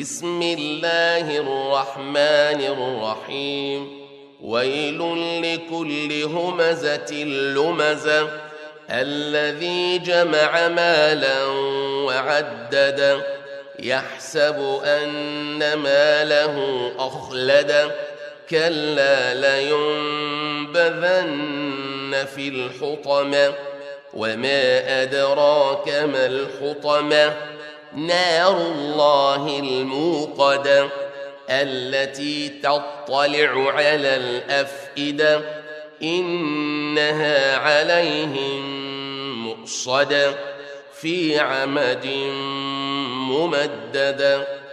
بسم الله الرحمن الرحيم. ويل لكل همزة لمزة. الذي جمع مالا وعدد. يحسب أن ماله أخلد. كلا لينبذن في الحطمة. وما أدراك ما الحطمة. نار الله الموقدة التي تطلع على الأفئدة إنها عليهم مؤصدة في عمد ممددة.